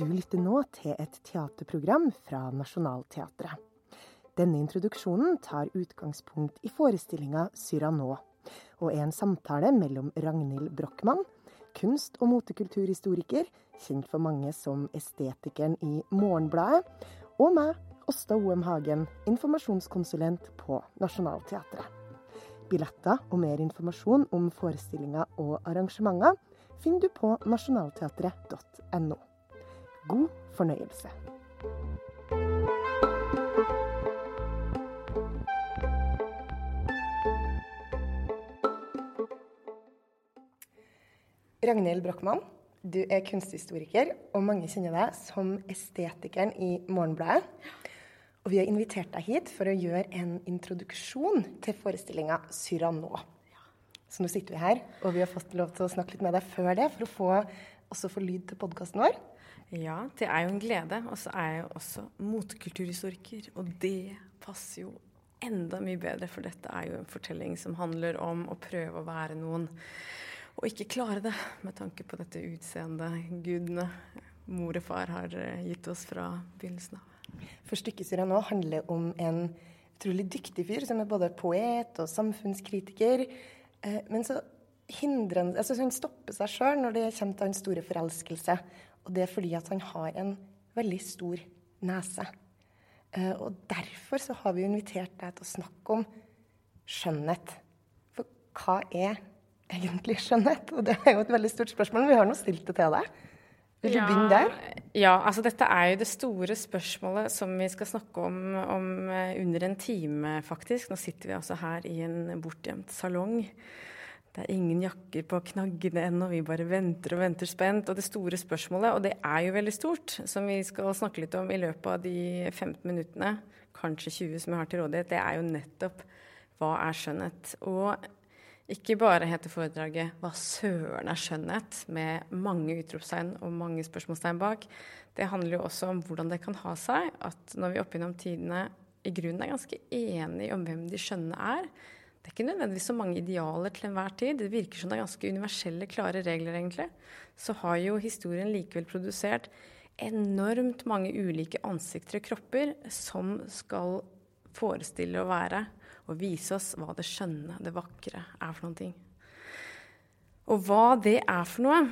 Du lytter nå til et teaterprogram fra Nationaltheatret. Denne introduksjonen tar utgangspunkt i forestillinga 'Cyrano', og er en samtale mellom Ragnhild Brochmann, kunst- og motekulturhistoriker, kjent for mange som estetikeren i Morgenbladet, og meg, Åsta Oem Hagen, informasjonskonsulent på Nationaltheatret. Billetter og mer informasjon om forestillinger og arrangementer finner du på nasjonalteatret.no. God fornøyelse. Ragnhild Brochmann, du er kunsthistoriker, og mange kjenner deg som estetikeren i Morgenbladet. Og vi har invitert deg hit for å gjøre en introduksjon til forestillinga 'Cyrano'. Så nå sitter vi her, og vi har fått lov til å snakke litt med deg før det, for å få, også få lyd til podkasten vår. Ja, det er jo en glede. Og så er jeg jo også motekulturhistoriker, og det passer jo enda mye bedre, for dette er jo en fortelling som handler om å prøve å være noen og ikke klare det, med tanke på dette utseendet gudene, mor og far, har eh, gitt oss fra begynnelsen av. For stykket nå handler om en utrolig dyktig fyr som er både poet og samfunnskritiker. Eh, men så hindrer han altså Han stopper seg sjøl når det kommer til hans store forelskelse. Og det er fordi at han har en veldig stor nese. Eh, og derfor så har vi invitert deg til å snakke om skjønnhet. For hva er egentlig skjønnhet? Og det er jo et veldig stort spørsmål, men vi har nå stilt det til deg. Vil du ja, begynne der? Ja, altså dette er jo det store spørsmålet som vi skal snakke om om eh, under en time, faktisk. Nå sitter vi altså her i en bortgjemt salong. Det er ingen jakker på knaggene ennå, vi bare venter og venter spent. Og det store spørsmålet, og det er jo veldig stort, som vi skal snakke litt om i løpet av de 15 minuttene, kanskje 20 som jeg har til rådighet, det er jo nettopp hva er skjønnhet? Og ikke bare heter foredraget 'Hva søren er skjønnhet?' med mange utropstegn og mange spørsmålstegn bak. Det handler jo også om hvordan det kan ha seg at når vi opp gjennom tidene i grunnen er ganske enige om hvem de skjønne er Det er ikke nødvendigvis så mange idealer til enhver tid. Det virker som det er ganske universelle, klare regler, egentlig. Så har jo historien likevel produsert enormt mange ulike ansikter og kropper som skal forestille å være og vise oss hva det skjønne, det vakre, er for noen ting. Og hva det er for noe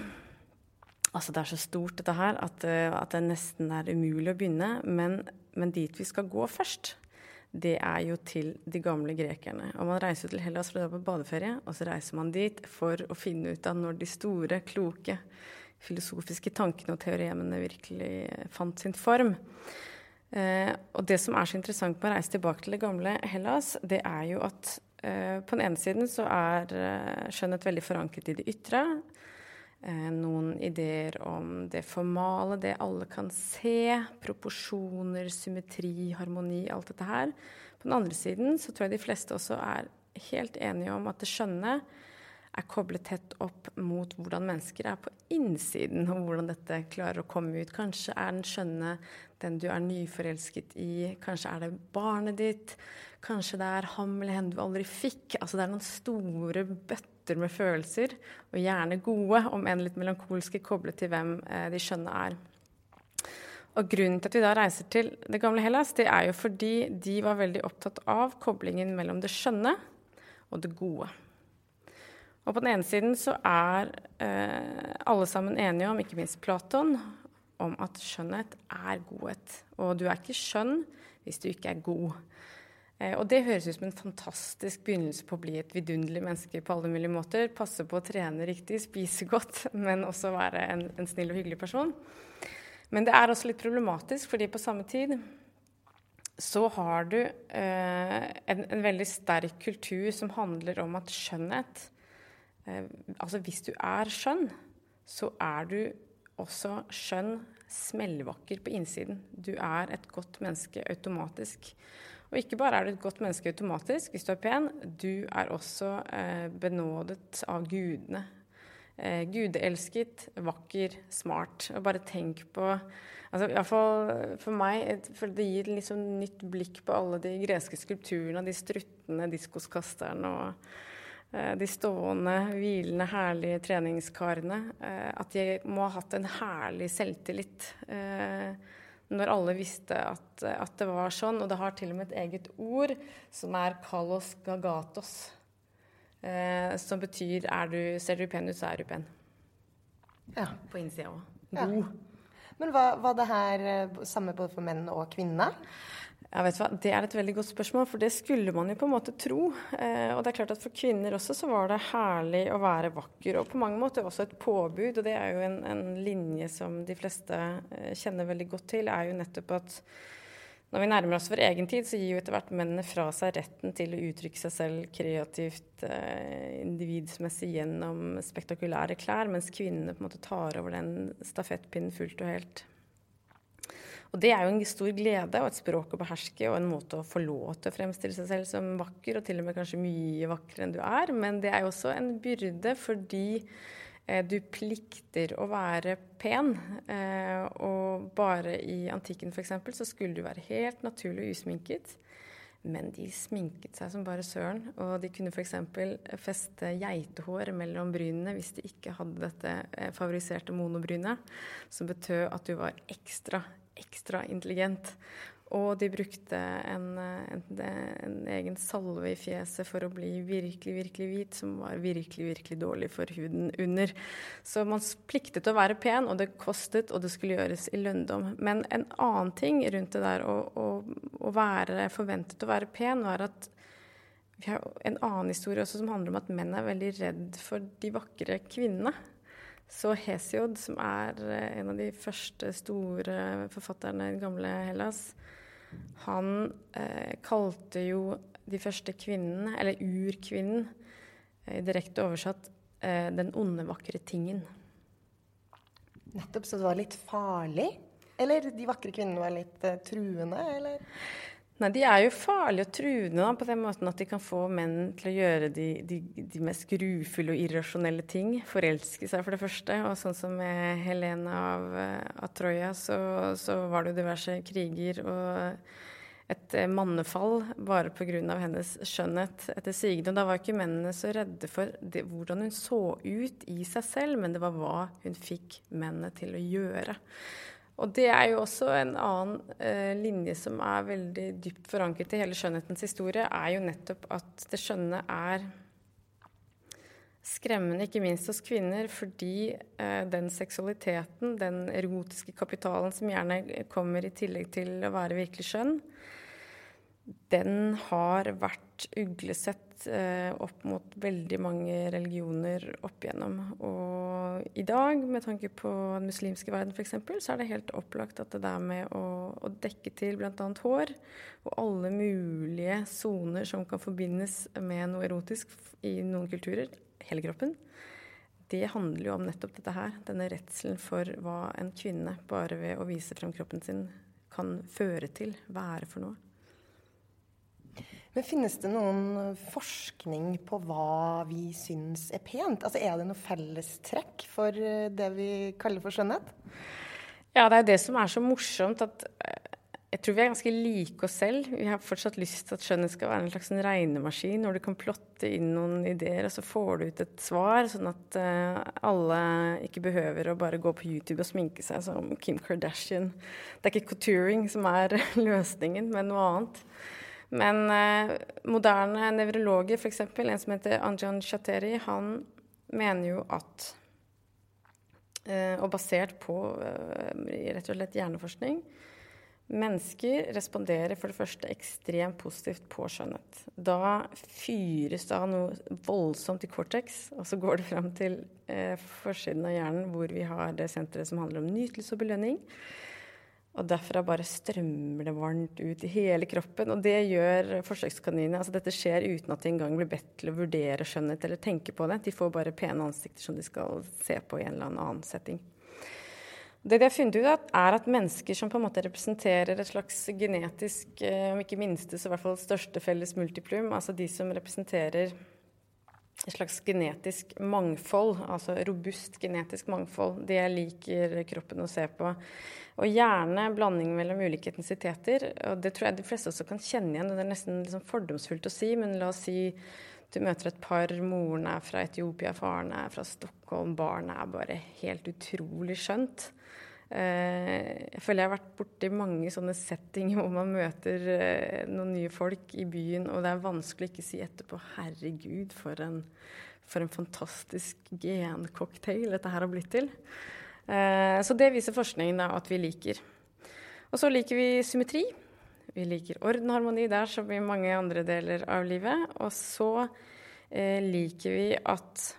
Altså, det er så stort, dette her, at, eh, at det nesten er umulig å begynne. Men, men, dit vi skal gå først, det er jo til de gamle grekerne. Og man reiser jo til Hellas for å dra på badeferie, og så reiser man dit for å finne ut av når de store, kloke filosofiske tankene og teoremene virkelig fant sin form. Eh, og det som er så interessant med å reise tilbake til det gamle Hellas, det er jo at eh, på den ene siden så er eh, skjønnhet veldig forankret i det ytre. Eh, noen ideer om det formale, det alle kan se. Proporsjoner, symmetri, harmoni, alt dette her. På den andre siden så tror jeg de fleste også er helt enige om at det skjønne er koblet tett opp mot hvordan mennesker er på innsiden, og hvordan dette klarer å komme ut. Kanskje er den skjønne den du er nyforelsket i, kanskje er det barnet ditt, kanskje det er ham eller henne du aldri fikk. Altså det er noen store bøtter med følelser, og gjerne gode, om enn litt melankolske, koblet til hvem eh, de skjønne er. Og Grunnen til at vi da reiser til det gamle Hellas, det er jo fordi de var veldig opptatt av koblingen mellom det skjønne og det gode. Og på den ene siden så er eh, alle sammen enige om, ikke minst Platon, om at skjønnhet er godhet. Og du er ikke skjønn hvis du ikke er god. Eh, og det høres ut som en fantastisk begynnelse på å bli et vidunderlig menneske på alle mulige måter. Passe på å trene riktig, spise godt, men også være en, en snill og hyggelig person. Men det er også litt problematisk, fordi på samme tid så har du eh, en, en, veldig sterk kultur som handler om at skjønnhet Eh, altså hvis du er skjønn, så er du også skjønn, smellvakker på innsiden. Du er et godt menneske automatisk. Og ikke bare er du et godt menneske automatisk hvis du er pen, du er også eh, benådet av gudene. Eh, gudeelsket, vakker, smart. Og bare tenk på altså Iallfall for meg, for det gir liksom nytt blikk på alle de greske skulpturene, de struttene, diskoskasterne og de stående, hvilende, herlige treningskarene. Eh, at de må ha hatt en herlig selvtillit. Eh, når alle visste at, at, det var sånn. Og det har til og med et eget ord som er 'kalos gagatos'. som betyr er du, 'ser du pen ut, så er du pen'. Ja. På innsida òg. God. Ja. Men var, var det her samme både for menn og kvinner? Ja, vet du hva? Det er et veldig godt spørsmål, for det skulle man jo på en måte tro. Eh, og det er klart at For kvinner også så var det herlig å være vakker, og på mange måter også et påbud. Og det er jo en, en linje som de fleste eh, kjenner veldig godt til, er jo nettopp at når vi nærmer oss vår egen tid, så gir jo etter hvert mennene fra seg retten til å uttrykke seg selv kreativt, eh, individsmessig gjennom spektakulære klær, mens kvinnene på en måte tar over den stafettpinnen fullt og helt. Og det er jo en stor glede og et språk å beherske og en måte å få lov til å fremstille seg selv som vakker, og til og med kanskje mye vakrere enn du er. Men det er jo også en byrde fordi eh, du plikter å være pen. Eh, og bare i antikken f.eks. så skulle du være helt naturlig og usminket. Men de sminket seg som bare søren. Og de kunne f.eks. feste geitehår mellom brynene hvis de ikke hadde dette eh, favoriserte monobrynet, som betød at du var ekstra ekstra intelligent. Og de brukte en, en, en, egen salve i fjeset for å bli virkelig, virkelig hvit, som var virkelig, virkelig dårlig for huden under. Så man pliktet å være pen, og det kostet, og det skulle gjøres i lønndom. Men en annen ting rundt det der å, å, å være forventet å være pen, var at vi har en annen historie også som handler om at menn er veldig redd for de vakre kvinnene. Så Hesiod, som er eh, en av de første store forfatterne i den gamle Hellas, han eh, kalte jo de første kvinnene, eller urkvinnen, eh, direkte oversatt, eh, den onde, vakre tingen. Nettopp, så det var litt farlig? Eller de vakre kvinnene var litt eh, truende, eller? Nei, De er jo farlige og truende da, på den måten at de kan få menn til å gjøre de, de, de mest grufulle og irrasjonelle ting. Forelske seg, for det første. Og sånn som med Helene av, eh, av Troja, så, så, var det jo diverse kriger og et eh, mannefall bare pga. hennes skjønnhet etter sigende. Da var ikke mennene så redde for det, hvordan hun så ut i seg selv, men det var hva hun fikk mennene til å gjøre. Og det er jo også en annen eh, linje som er veldig dypt forankret i hele skjønnhetens historie, er jo nettopp at det skjønne er skremmende, ikke minst hos kvinner, fordi eh, den seksualiteten, den erotiske kapitalen som gjerne kommer i tillegg til å være virkelig skjønn, den har vært uglesett eh, opp mot veldig mange religioner opp igjennom. Og i dag, med tanke på den muslimske verden f.eks., så er det helt opplagt at det der med å, å dekke til bl.a. hår og alle mulige soner som kan forbindes med noe erotisk i noen kulturer, hele kroppen, det handler jo om nettopp dette her. Denne redselen for hva en kvinne bare ved å vise frem kroppen sin kan føre til, være for noe. Men finnes det noen forskning på hva vi syns er pent? Altså Er det noe fellestrekk for eh, det vi kaller for skjønnhet? Ja, det er det som er så morsomt. at eh, jeg tror vi er ganske like oss selv. Vi har fortsatt lyst til at skjønnhet skal være en slags regnemaskin, hvor du kan plotte inn noen ideer, og så får du ut et svar, sånn at alle ikke behøver å bare gå på YouTube og sminke seg som Kim Kardashian. Det er ikke couturing som er løsningen, men noe annet. Men eh, moderne nevrologer, f.eks. en som heter Anjan Chateri, han mener jo at eh, Og basert på eh, rett og slett hjerneforskning Mennesker responderer for det første ekstremt positivt på skjønnhet. Da fyres det av noe voldsomt i cortex, og så går det fram til eh, forsiden av hjernen hvor vi har det senteret som handler om nytelse og belønning. Og derfra bare strømmer det varmt ut i hele kroppen. Og det gjør forsøkskaninene. Altså dette skjer uten at de engang blir bedt til å vurdere skjønnhet eller tenke på det. De får bare pene ansikter som de skal se på i en eller annen setting. Det de har funnet ut, er at mennesker som på en måte representerer et slags genetisk, eh, om ikke minste, så i hvert fall største felles multiplum, altså de som representerer et slags genetisk mangfold, altså robust genetisk mangfold. Det liker kroppen å se på. Og gjerne blanding mellom ulike etnisiteter. Og det tror jeg de fleste også kan kjenne igjen. Det er nesten liksom fordomsfullt å si, men la oss si Du møter et par, moren er fra Etiopia, faren er fra Stockholm. Barnet er bare helt utrolig skjønt. Eh, jeg føler jeg har vært borti mange sånne settinger hvor man møter eh, noen nye folk i byen, og det er vanskelig å ikke si etterpå 'herregud, for en, for en fantastisk gencocktail dette her har blitt til'. Eh, så det viser forskningen at vi liker. Og så liker vi symmetri. Vi liker orden og harmoni der som i mange andre deler av livet. Og så liker vi at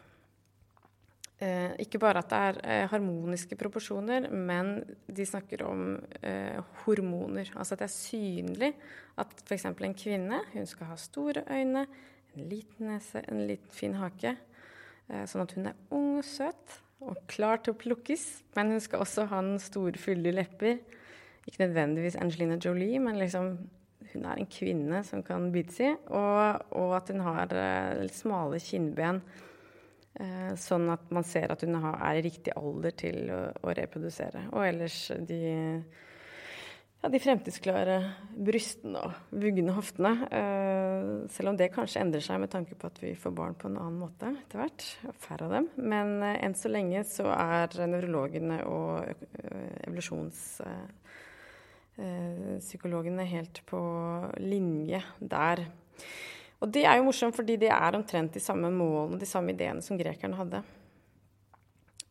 eh, ikke bare at det er eh, harmoniske proporsjoner, men de snakker om eh, hormoner. Altså at det er synlig at f.eks. en kvinne hun skal ha store øyne, en liten nese, en liten fin hake. Eh, sånn at hun er ung og søt og klar til å plukkes. Men hun skal også ha den store, fulle lepper ikke nødvendigvis Angelina Jolie, men liksom hun er en kvinne som kan bites i. Og, og at hun har uh, litt smale kinnben, sånn at man ser at hun er i riktig alder til å, å reprodusere. Og ellers de, ja, de fremtidsklare brystene og vugne hoftene. Uh, selv om det kanskje endrer seg med tanke på at vi får barn på en annen måte etter hvert. Færre av dem. Men enn så lenge så er nevrologene og evolusjonspsykologene Eh, helt på linje der. Og det er jo morsomt, fordi det er omtrent de samme målene, de samme ideene som grekerne hadde.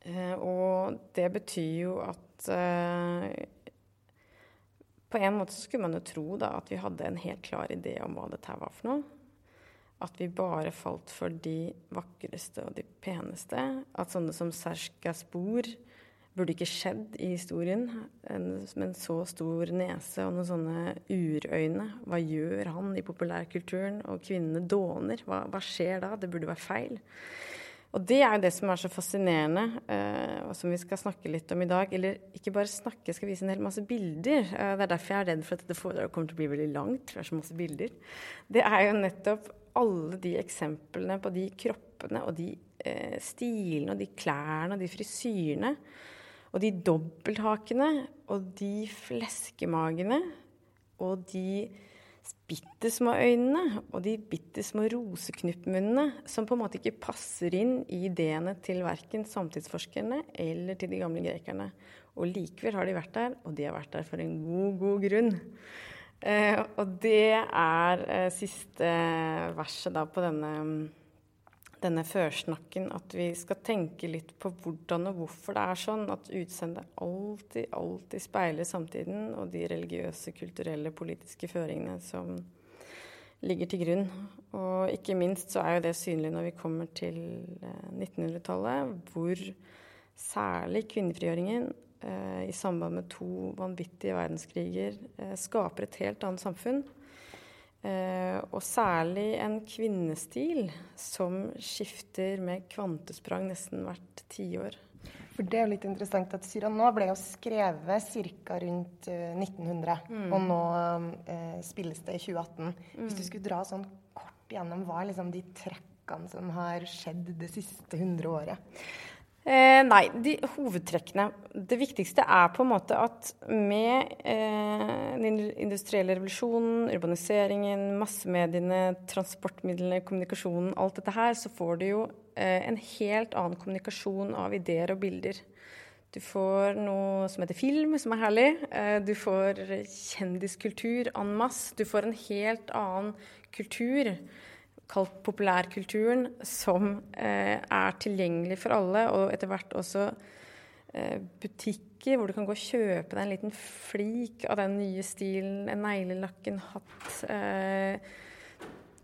Eh, og det betyr jo at eh, På en måte så skulle man jo tro da at vi hadde en helt klar idé om hva dette var for noe. At vi bare falt for de vakreste og de peneste. At sånne som Serska Spor burde ikke skjedd i historien. med en så stor nese og noen sånne urøyne. Hva gjør han i populærkulturen? Og kvinnene dåner. Hva, hva, skjer da? Det burde være feil. Og det er jo det som er så fascinerende, eh, og som vi skal snakke litt om i dag. Eller ikke bare snakke, jeg skal vise en hel masse bilder. Eh, det er derfor jeg er redd for at dette foredraget kommer til å bli veldig langt. Det er så masse bilder. Det er jo nettopp alle de eksemplene på de kroppene og de eh, stilene og de klærne og de frisyrene og de dobbelthakene og de fleskemagene og de bitte små øynene og de bitte små roseknuppmunnene som på en måte ikke passer inn i ideene til verken samtidsforskerne eller til de gamle grekerne. Og likevel har de vært der, og de har vært der for en god, god grunn. Eh, og det er eh, siste verset da på denne denne førsnakken at vi skal tenke litt på hvordan og hvorfor det er sånn at utseendet alltid, alltid speiler samtiden og de religiøse, kulturelle, politiske føringene som ligger til grunn. Og ikke minst så er jo det synlig når vi kommer til 1900-tallet, eh, hvor særlig kvinnefrigjøringen eh, i samband med to vanvittige verdenskriger eh, skaper et helt annet samfunn. Uh, og særlig en kvinnestil som skifter med kvantesprang nesten hvert tiår. For Det er jo litt interessant at Cyrano ble jo skrevet ca. rundt uh, 1900. Mm. Og nå eh, spilles det i 2018. Mm. Hvis du skulle dra sånn kort gjennom hva er liksom de trekkene som har skjedd det siste hundre året? Eh, nei, de hovedtrekkene. Det viktigste er på en måte at med eh, den industrielle revolusjonen, urbaniseringen, massemediene, transportmidlene, kommunikasjonen, alt dette her, så får du jo eh, en helt annen kommunikasjon av ideer og bilder. Du får noe som heter film, som er herlig. Eh, du får kjendiskultur en masse. Du får en helt annen kultur kalt populærkulturen, som eh, er tilgjengelig for alle, og etter hvert også eh, butikker hvor du kan gå og kjøpe deg en liten flik av den nye stilen, en neglelakk, en hatt. Eh,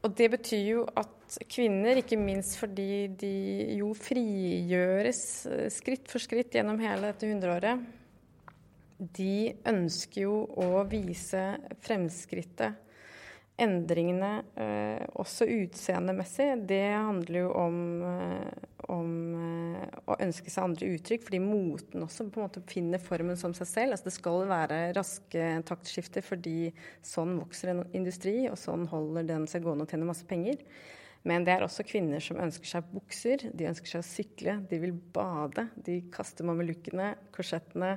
og det betyr jo at kvinner, ikke minst fordi de jo frigjøres eh, skritt for skritt gjennom hele dette hundreåret, de ønsker jo å vise fremskrittet endringene, eh, også utseendemessig, det handler jo om, eh, om eh, å ønske seg andre uttrykk, fordi moten også på en måte finner formen som seg selv. Altså det skal være raske taktskifter fordi sånn vokser en industri, og sånn holder den seg gående og tjener masse penger. Men det er også kvinner som ønsker seg bukser, de ønsker seg å sykle, de vil bade. De kaster mamelukkene, korsettene.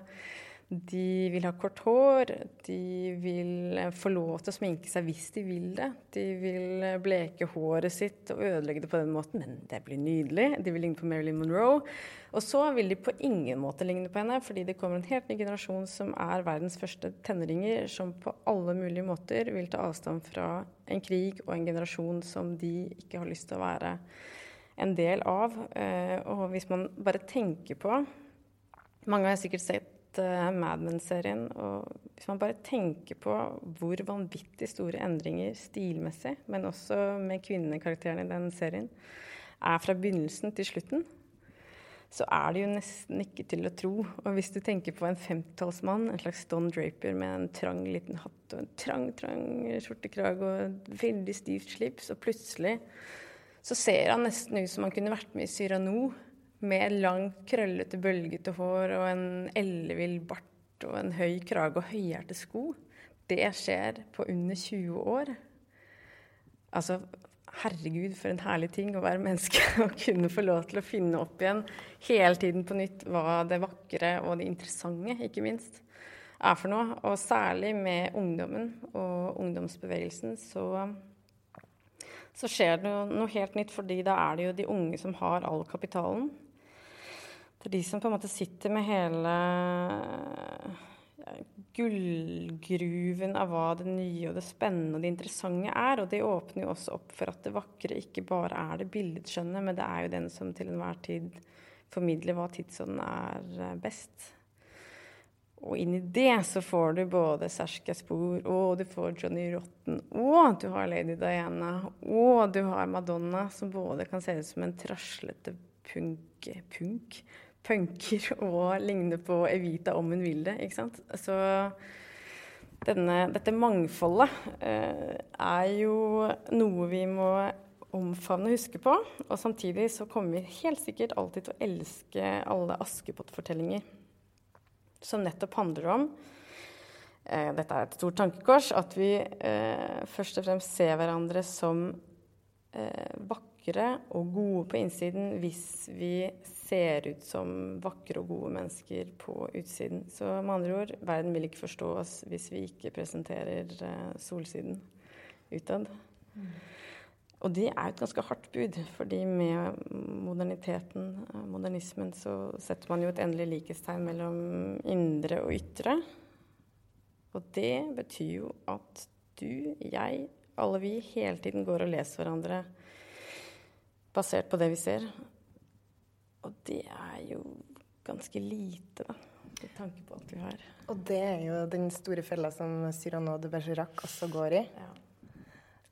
De vil ha kort hår, de vil få lov til å sminke seg hvis de vil det. De vil bleke håret sitt og ødelegge det på den måten, men det blir nydelig. De vil ligne på Marilyn Monroe. Og så vil de på ingen måte ligne på henne, fordi det kommer en helt ny generasjon som er verdens første tenåringer, som på alle mulige måter vil ta avstand fra en krig og en generasjon som de ikke har lyst til å være en del av. Eh, og hvis man bare tenker på Mange har sikkert sett uh, Mad Men-serien. Og hvis man bare tenker på hvor vanvittig store endringer stilmessig, men også med kvinnekarakterene i den serien, er fra begynnelsen til slutten, så er det jo nesten ikke til å tro. Og hvis du tenker på en femtallsmann, en slags Don Draper med en trang liten hatt og en trang, trang skjortekrage og et veldig stivt slips, og plutselig så ser han nesten ut som han kunne vært med i Cyrano med langt, krøllete, bølgete hår og en ellevill bart og en høy krage og høyhælte sko, det skjer på under 20 år. Altså, herregud, for en herlig ting å være menneske og kunne få lov til å finne opp igjen hele tiden på nytt hva det vakre og det interessante, ikke minst, er for noe. Og særlig med ungdommen og ungdomsbevegelsen så så skjer det noe helt nytt, fordi da er det jo de unge som har all kapitalen. Det er de som på en måte sitter med hele gullgruven av hva det nye og det spennende og det interessante er. Og det åpner jo også opp for at det vakre ikke bare er det billedskjønne, men det er jo den som til enhver tid formidler hva tidsånden er eh, best. Og inn i det så får du både Serska Spor, og du får Johnny Rotten, og du har Lady Diana, og du har Madonna, som både kan se ut som en traslete punk, punk punker og ligner på Evita om hun vil det. ikke sant? Så denne, dette mangfoldet eh, er jo noe vi må omfavne og huske på. Og samtidig så kommer vi helt sikkert alltid til å elske alle Askepott-fortellinger. Som nettopp handler om eh, Dette er et stort tankekors. At vi eh, først og fremst ser hverandre som eh, vakre og gode på innsiden hvis vi ser ut som vakre og gode mennesker på utsiden. Så med andre ord, verden vil ikke forstå oss hvis vi ikke presenterer uh, solsiden utad. Mm. Og det er et ganske hardt bud, fordi med moderniteten, uh, modernismen, så setter man jo et endelig likhetstegn mellom indre og ytre. Og det betyr jo at du, jeg, alle vi hele tiden går og leser hverandre basert på det vi ser. Og det er jo ganske lite, da, med tanke på alt vi har. Og det er jo den store fella som Cyrano de Bergerac også går i. Ja.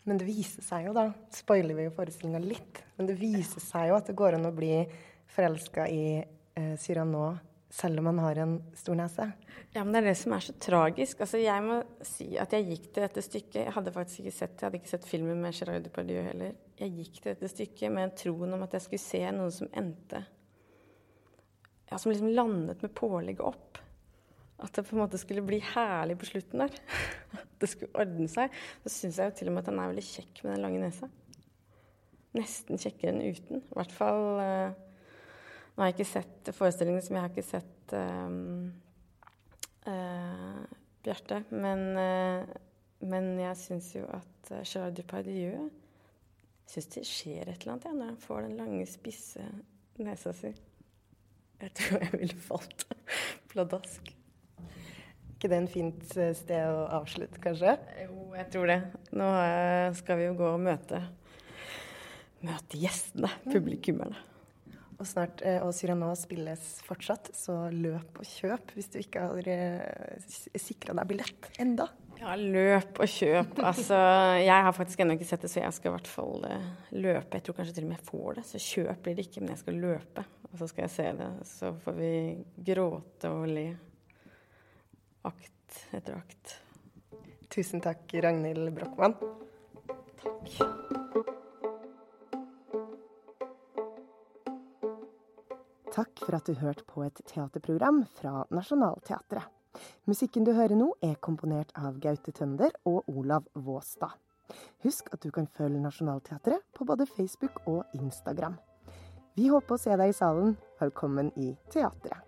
Men det viser seg jo, da Spoiler vi jo forestillinga litt. Men det viser seg jo at det går an å bli forelska i eh, Cyrano selv om man har en stor nese. Ja, men det er det som er så tragisk. Altså, jeg må si at jeg gikk til dette stykket Jeg hadde faktisk ikke sett, jeg hadde ikke sett filmen med Gerard Depardieu heller. Jeg gikk til dette stykket med en troen om at jeg skulle se noe som endte ja, som liksom landet med pålegget opp. At det på en måte skulle bli herlig på slutten der. At det skulle ordne seg. Så syns jeg jo til og med at han er veldig kjekk med den lange nesa. Nesten kjekkere enn uten. I hvert fall uh, Nå har jeg ikke sett forestillingen som jeg har ikke sett um, uh, Bjarte. Men, uh, men jeg syns jo at uh, Gerard Dupardieu syns det skjer et eller annet ja, når han får den lange, spisse nesa si. Jeg tror jeg ville falt pladask. ikke det en fint sted å avslutte, kanskje? Jo, jeg tror det. Nå skal vi jo gå og møte, møte gjestene, publikummerne. Og snart, eh, og Cyrano spilles fortsatt, så løp og kjøp hvis du ikke har sikra deg billett enda. Ja, løp og kjøp. Altså, jeg har faktisk ennå ikke sett det, så jeg skal i hvert fall løpe. Jeg tror kanskje til og med jeg får det, så kjøp blir det ikke, men jeg skal løpe. Og så skal jeg se det. Så får vi gråte og le. Akt etter akt. Tusen takk, Ragnhild Brochmann. Takk. Takk for at du hørte på et teaterprogram fra Nationaltheatret. Musikken du hører nå, er komponert av Gaute Tønder og Olav Våstad. Husk at du kan følge Nationaltheatret på både Facebook og Instagram. Vi håper å se deg i salen. Velkommen i teatret.